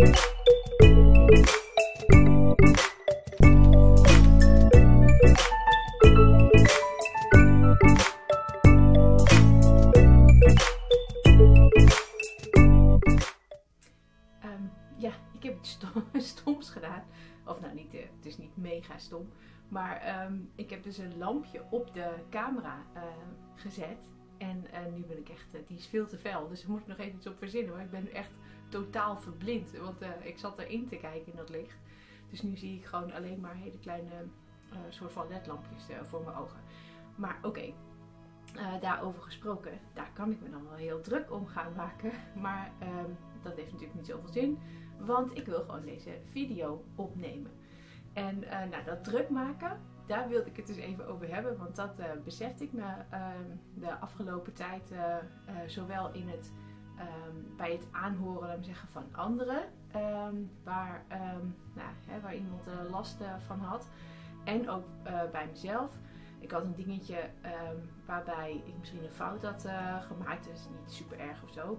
stoms gedaan. Of nou, niet, eh, het is niet mega stom. Maar ehm, ik heb dus een lampje op de camera eh, gezet. En eh, nu ben ik echt, eh, die is veel te fel. Dus daar moet ik nog even iets op verzinnen. Maar ik ben echt totaal verblind. Want eh, ik zat erin te kijken in dat licht. Dus nu zie ik gewoon alleen maar hele kleine eh, soort van ledlampjes eh, voor mijn ogen. Maar oké, daarover gesproken, daar kan ik me dan wel heel druk om gaan maken. Maar ehm, dat heeft natuurlijk niet zoveel zin. Want ik wil gewoon deze video opnemen. En nou, dat druk maken, daar wilde ik het dus even over hebben. Want dat eh, besefte ik me ehm, de afgelopen tijd. zowel in het, ehm, bij het aanhoren laat zeggen, van anderen. ehm, waar, ehm, nou, hè, waar iemand eh, last eh, van had. En ook eh, bij mezelf. Ik had een dingetje waarbij ik misschien een fout had gemaakt. Is niet super erg of zo.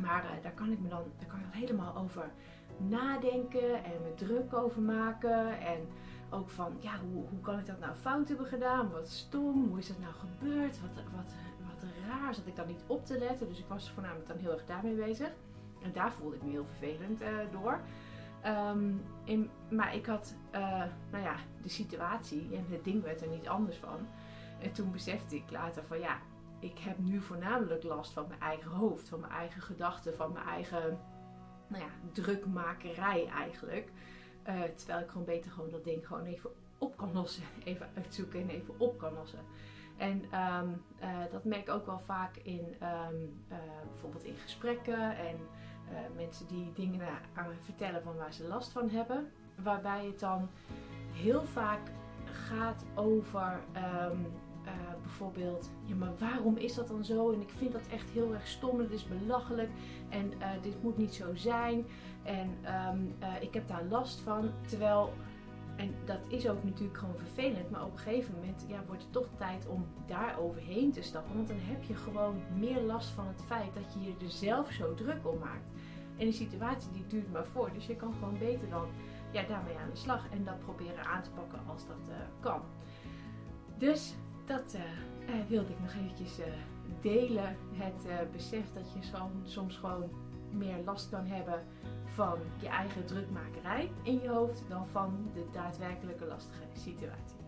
Maar daar kan ik me dan, daar kan ik dan helemaal over nadenken en me druk over maken. En ook van, ja, hoe, hoe kan ik dat nou fout hebben gedaan? Wat stom, hoe is dat nou gebeurd? Wat, wat, raar, zat ik dan niet op te letten? Dus ik was voornamelijk dan heel erg daarmee bezig. En daar voelde ik me heel vervelend eh, door. Ehm, in, maar ik had, eh, nou ja, de situatie en het ding werd er niet anders van. En toen besefte ik later van, ja, ik heb nu voornamelijk last van mijn eigen hoofd, van mijn eigen gedachten, van mijn eigen nou ja, drukmakerij eigenlijk. Eh, terwijl ik gewoon beter gewoon dat ding gewoon even op kan lossen. Even uitzoeken en even op kan lossen. En ehm, eh, dat merk ik ook wel vaak in ehm, eh, bijvoorbeeld in gesprekken en eh, mensen die dingen aan me vertellen van waar ze last van hebben. Waarbij het dan heel vaak gaat over ehm, eh, bijvoorbeeld, ja maar waarom is dat dan zo? En ik vind dat echt heel erg stom, het is belachelijk en dit moet niet zo zijn. En ik heb daar last van. Terwijl, en dat is ook natuurlijk gewoon vervelend, maar op een gegeven moment ja, wordt het toch tijd om daar overheen te stappen. Want dan heb je gewoon meer last van het feit dat je je er zelf zo druk om maakt. En die situatie die duurt maar voor, dus je kan gewoon beter dan ja, daarmee aan de slag en dat proberen aan te pakken als dat eh, kan. Dus dat eh, eh, wilde ik nog eventjes delen. Het besef dat je soms gewoon meer last kan hebben van je eigen drukmakerij in je hoofd dan van de daadwerkelijke lastige situatie.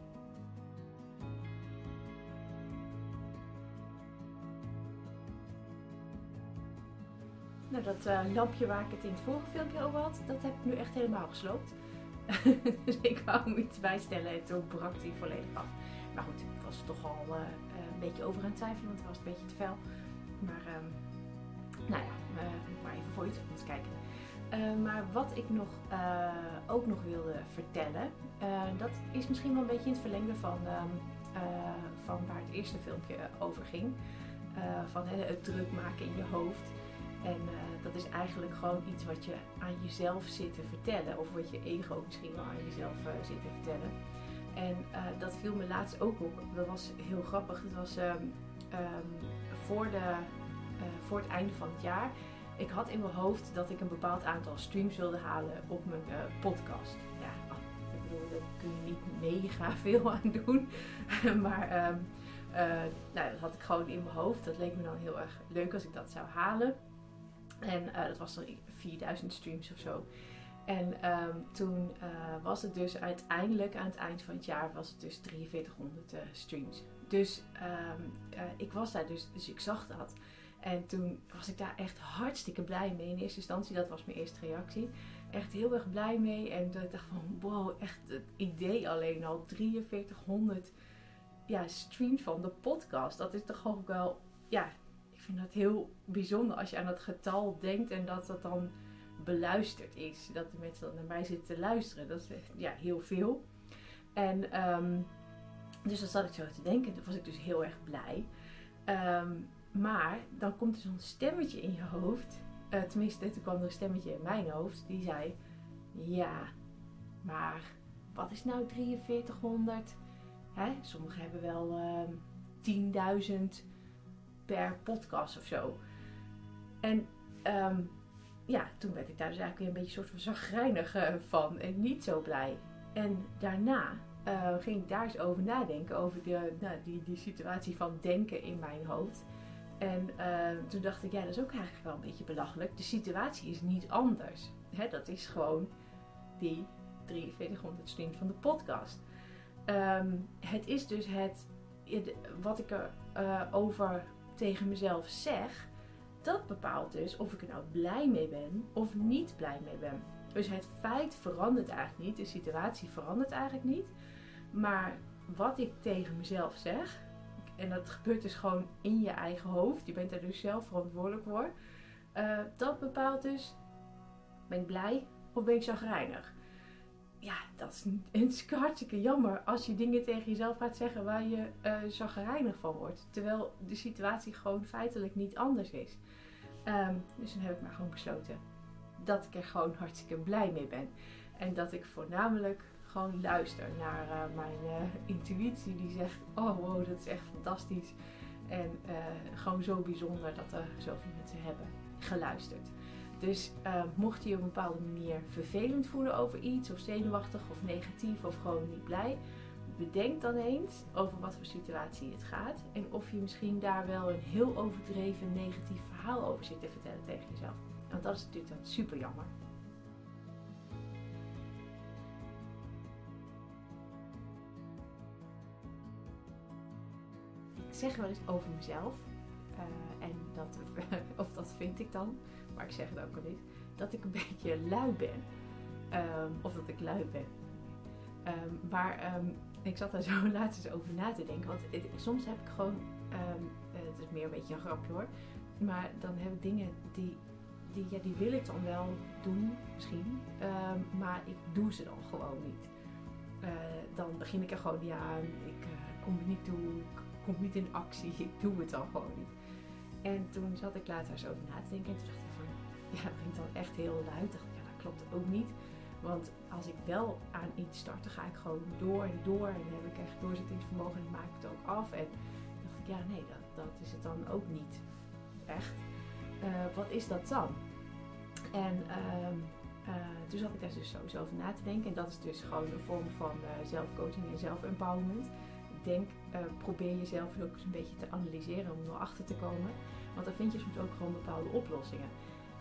Nou, dat eh, lampje waar ik het in het vorige filmpje over had, dat heb ik nu echt helemaal gesloopt. dus ik wou hem iets bijstellen en toen brak hij volledig af. Maar goed, ik was toch al eh, eh, een beetje over aan het twijfelen, want het was een beetje te fel. Maar ehm, nou ja, maar even voor je terug eens kijken. Uh, maar wat ik nog, uh, ook nog wilde vertellen, uh, dat is misschien wel een beetje in het verlengde van, um, van waar het eerste filmpje over ging. van het druk maken in je hoofd. En dat is eigenlijk gewoon iets wat je aan jezelf zit te vertellen. Of wat je ego misschien wel aan jezelf zit te vertellen. En dat viel me laatst ook op. Dat was heel grappig. Het was um, voor, de, voor het einde van het jaar ik had in mijn hoofd dat ik een bepaald aantal streams wilde halen op mijn uh, podcast. Ja, ik bedoel, daar kun je niet mega veel aan doen. maar um, uh, nou, dat had ik gewoon in mijn hoofd. Dat leek me dan heel erg leuk als ik dat zou halen. En uh, dat was dan 4000 streams of zo. En um, toen was het dus uiteindelijk aan het eind van het jaar was het dus 4300 streams. Dus um, ik was daar dus, dus ik zag dat. En toen was ik daar echt hartstikke blij mee. In eerste instantie, dat was mijn eerste reactie. Echt heel erg blij mee. En dacht ik van, wow, echt het idee alleen al. 4300 ja, streams van de podcast. Dat is toch ook wel, ja, ik vind dat heel bijzonder als je aan dat getal denkt. En dat dat dan beluisterd is. Dat de mensen dan naar mij zitten te luisteren. Dat is echt, ja, heel veel. En um, dus dat zat ik zo te denken. Toen was ik dus heel erg blij. Um, maar dan komt er zo'n stemmetje in je hoofd. Uh, tenminste, toen kwam er een stemmetje in mijn hoofd. Die zei: Ja, maar wat is nou 4300? Hè? Sommigen hebben wel uh, 10.000 per podcast of zo. En um, ja, toen werd ik daar dus eigenlijk weer een beetje soort van zagrijnig uh, van en niet zo blij. En daarna uh, ging ik daar eens over nadenken, over de, nou, die, die situatie van denken in mijn hoofd. En uh, toen dacht ik, ja, dat is ook eigenlijk wel een beetje belachelijk. De situatie is niet anders. Hè, dat is gewoon die 4300 stint van de podcast. Um, het is dus het, wat ik er uh, over tegen mezelf zeg, dat bepaalt dus of ik er nou blij mee ben of niet blij mee ben. Dus het feit verandert eigenlijk niet, de situatie verandert eigenlijk niet. Maar wat ik tegen mezelf zeg, en dat gebeurt dus gewoon in je eigen hoofd, je bent er dus zelf verantwoordelijk voor, uh, dat bepaalt dus, ben ik blij of ben ik chagrijnig? Ja, dat is, hartstikke jammer als je dingen tegen jezelf gaat zeggen waar je uh, van wordt. Terwijl de situatie gewoon feitelijk niet anders is. Um, dus dan heb ik maar gewoon besloten dat ik er gewoon hartstikke blij mee ben. En dat ik voornamelijk gewoon luister naar uh, mijn uh, intuïtie die zegt: Oh wow, dat is echt fantastisch. En uh, gewoon zo bijzonder dat er zoveel mensen hebben geluisterd. Dus mocht je op een bepaalde manier vervelend voelen over iets, of zenuwachtig, of negatief, of gewoon niet blij, bedenk dan eens over wat voor situatie het gaat. En of je misschien daar wel een heel overdreven negatief verhaal over zit te vertellen tegen jezelf. Want dat is natuurlijk super jammer. Zeg wel eens over mezelf, uh, en dat, of dat vind ik dan, maar ik zeg het ook al eens, dat ik een beetje lui ben. Um, of dat ik lui ben. Um, maar um, ik zat daar zo laatst eens over na te denken. Want soms heb ik gewoon, het is meer een beetje een grapje hoor, maar dan heb ik dingen die die, ja, die wil ik dan wel doen, misschien. Maar ik doe ze dan gewoon niet. Uh, dan begin ik er gewoon niet aan. Ik uh, kom het niet toe. Kom niet in actie. Ik doe het dan gewoon niet. En toen zat ik later zo over na te denken. En toen dacht ik van, ja, ben ik dan echt heel luid? Ja, dat klopt ook niet. Want als ik wel aan iets start, dan ga ik gewoon door en door. En dan heb ik echt doorzettingsvermogen en maak ik het ook af. En dacht ik, ja, nee, dat, dat is het dan ook niet. Echt. Uh, wat is dat dan? En uh, uh, toen zat ik daar dus sowieso over na te denken. En dat is dus gewoon een vorm van uh, zelfcoaching en zelfempowerment. Denk, uh, probeer jezelf ook eens een beetje te analyseren om erachter te komen. Want dan vind je soms ook gewoon bepaalde oplossingen.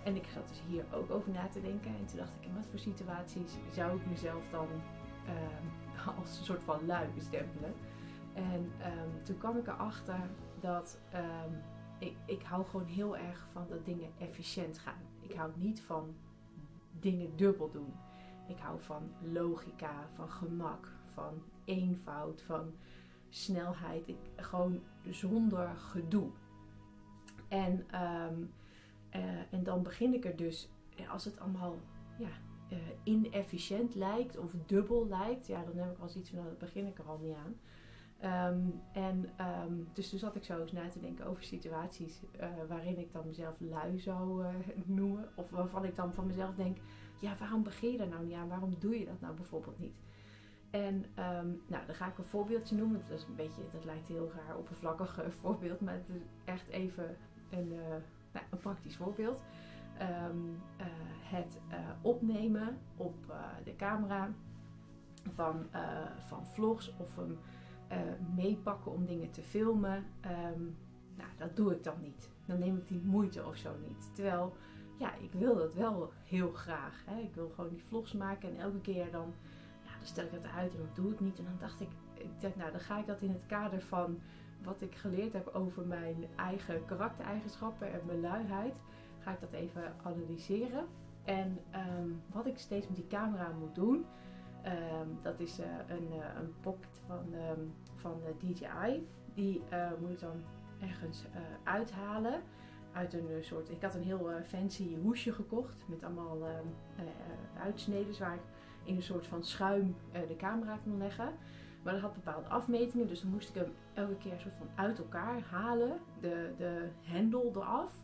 En ik zat dus hier ook over na te denken. En toen dacht ik, in wat voor situaties zou ik mezelf dan ehm, als een soort van lui bestempelen? En um, toen kwam ik erachter dat ik, ik hou gewoon heel erg van dat dingen efficiënt gaan. Ik hou niet van dingen dubbel doen. Ik hou van logica, van gemak, van eenvoud, van snelheid. Gewoon zonder gedoe. En, um, uh, en dan begin ik er dus, als het allemaal ja, uh, inefficiënt lijkt of dubbel lijkt, ja, dan heb ik al zoiets van, nou, dan begin ik er al niet aan. Um, en um, dus toen zat ik zo eens na te denken over situaties waarin ik dan mezelf lui zou noemen. Of waarvan ik dan van mezelf denk, ja, waarom begin je daar nou niet aan? Waarom doe je dat nou bijvoorbeeld niet? En um, nou, dan ga ik een voorbeeldje noemen. Dat is een beetje, dat lijkt heel raar oppervlakkig uh, voorbeeld, maar het is echt even een, nou, een praktisch voorbeeld. het opnemen op de camera van, van vlogs of uh, meepakken om dingen te filmen. Um, nou, dat doe ik dan niet. Dan neem ik die moeite of zo niet. Terwijl, ja, ik wil dat wel heel graag. Hè. Ik wil gewoon die vlogs maken en elke keer dan, dan stel ik het uit en dan doe ik niet. En dan dacht ik, ik dacht, nou, dan ga ik dat in het kader van wat ik geleerd heb over mijn eigen karaktereigenschappen en mijn luiheid, ga ik dat even analyseren. En um, wat ik steeds met die camera moet doen, um, dat is uh, een, uh, een pocket van um, van DJI. Die uh, moet ik dan ergens uithalen. Uit een soort. Ik had een heel fancy hoesje gekocht. Met allemaal uitsneden waar ik in een soort van schuim de camera kon leggen. Maar dat had bepaalde afmetingen. Dus dan moest ik hem elke keer soort van uit elkaar halen. De, de hendel eraf.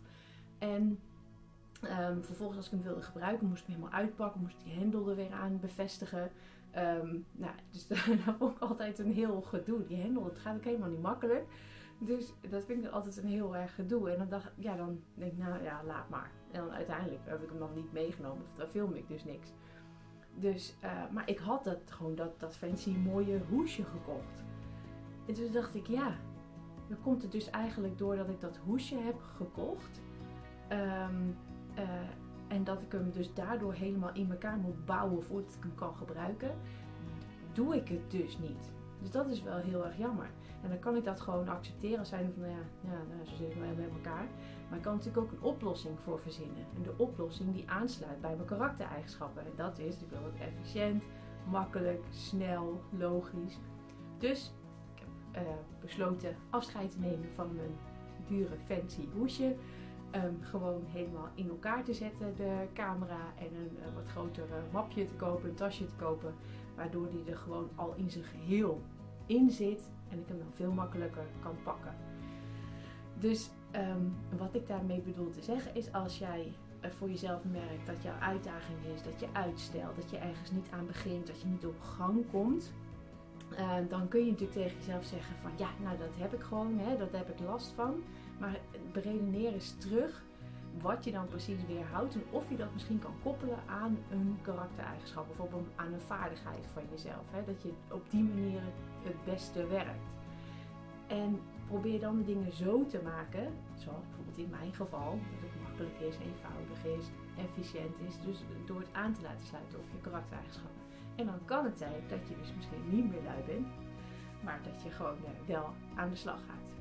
En um, vervolgens als ik hem wilde gebruiken moest ik hem helemaal uitpakken. Moest ik die hendel er weer aan bevestigen. Um, nou, dus dat vond ik altijd een heel gedoe. Die hendel, het gaat ook helemaal niet makkelijk. Dus dat vind ik altijd een heel erg gedoe. En dan dacht ja, dan denk ik, nou ja, laat maar. En dan uiteindelijk heb ik hem dan niet meegenomen. Of daar film ik dus niks. Dus, eh, maar ik had dat gewoon dat, dat fancy mooie hoesje gekocht. En toen dacht ik, ja, dan komt het dus eigenlijk doordat ik dat hoesje heb gekocht. Ehm, eh, en dat ik hem dus daardoor helemaal in elkaar moet bouwen voordat ik hem kan gebruiken. Doe ik het dus niet. Dus dat is wel heel erg jammer. En dan kan ik dat gewoon accepteren zijn van, nou ja, ja nou, zo zitten we bij elkaar. Maar ik kan natuurlijk ook een oplossing voor verzinnen. En de oplossing die aansluit bij mijn karaktereigenschappen. En dat is, ik wil het efficiënt, makkelijk, snel, logisch. Dus ik heb uh, besloten afscheid te nemen van mijn dure fancy hoesje. Um, gewoon helemaal in elkaar te zetten, de camera. En een uh, wat groter mapje te kopen, een tasje te kopen. Waardoor die er gewoon al in zijn geheel in zit. En ik hem dan veel makkelijker kan pakken. Dus um, wat ik daarmee bedoel te zeggen is als jij voor jezelf merkt dat jouw uitdaging is, dat je uitstelt, dat je ergens niet aan begint, dat je niet op gang komt. Uh, dan kun je natuurlijk tegen jezelf zeggen van ja, nou dat heb ik gewoon, hè, dat heb ik last van. Maar beredeneer eens terug wat je dan precies weerhoudt en of je dat misschien kan koppelen aan een karaktereigenschap of op aan een vaardigheid van jezelf. Hè? Dat je op die manier het beste werkt. En probeer dan de dingen zo te maken, zoals bijvoorbeeld in mijn geval, dat het makkelijk is, eenvoudig is, efficiënt is, dus door het aan te laten sluiten op je karaktereigenschappen. En dan kan het zijn dat je dus misschien niet meer lui bent, maar dat je gewoon wel aan de slag gaat.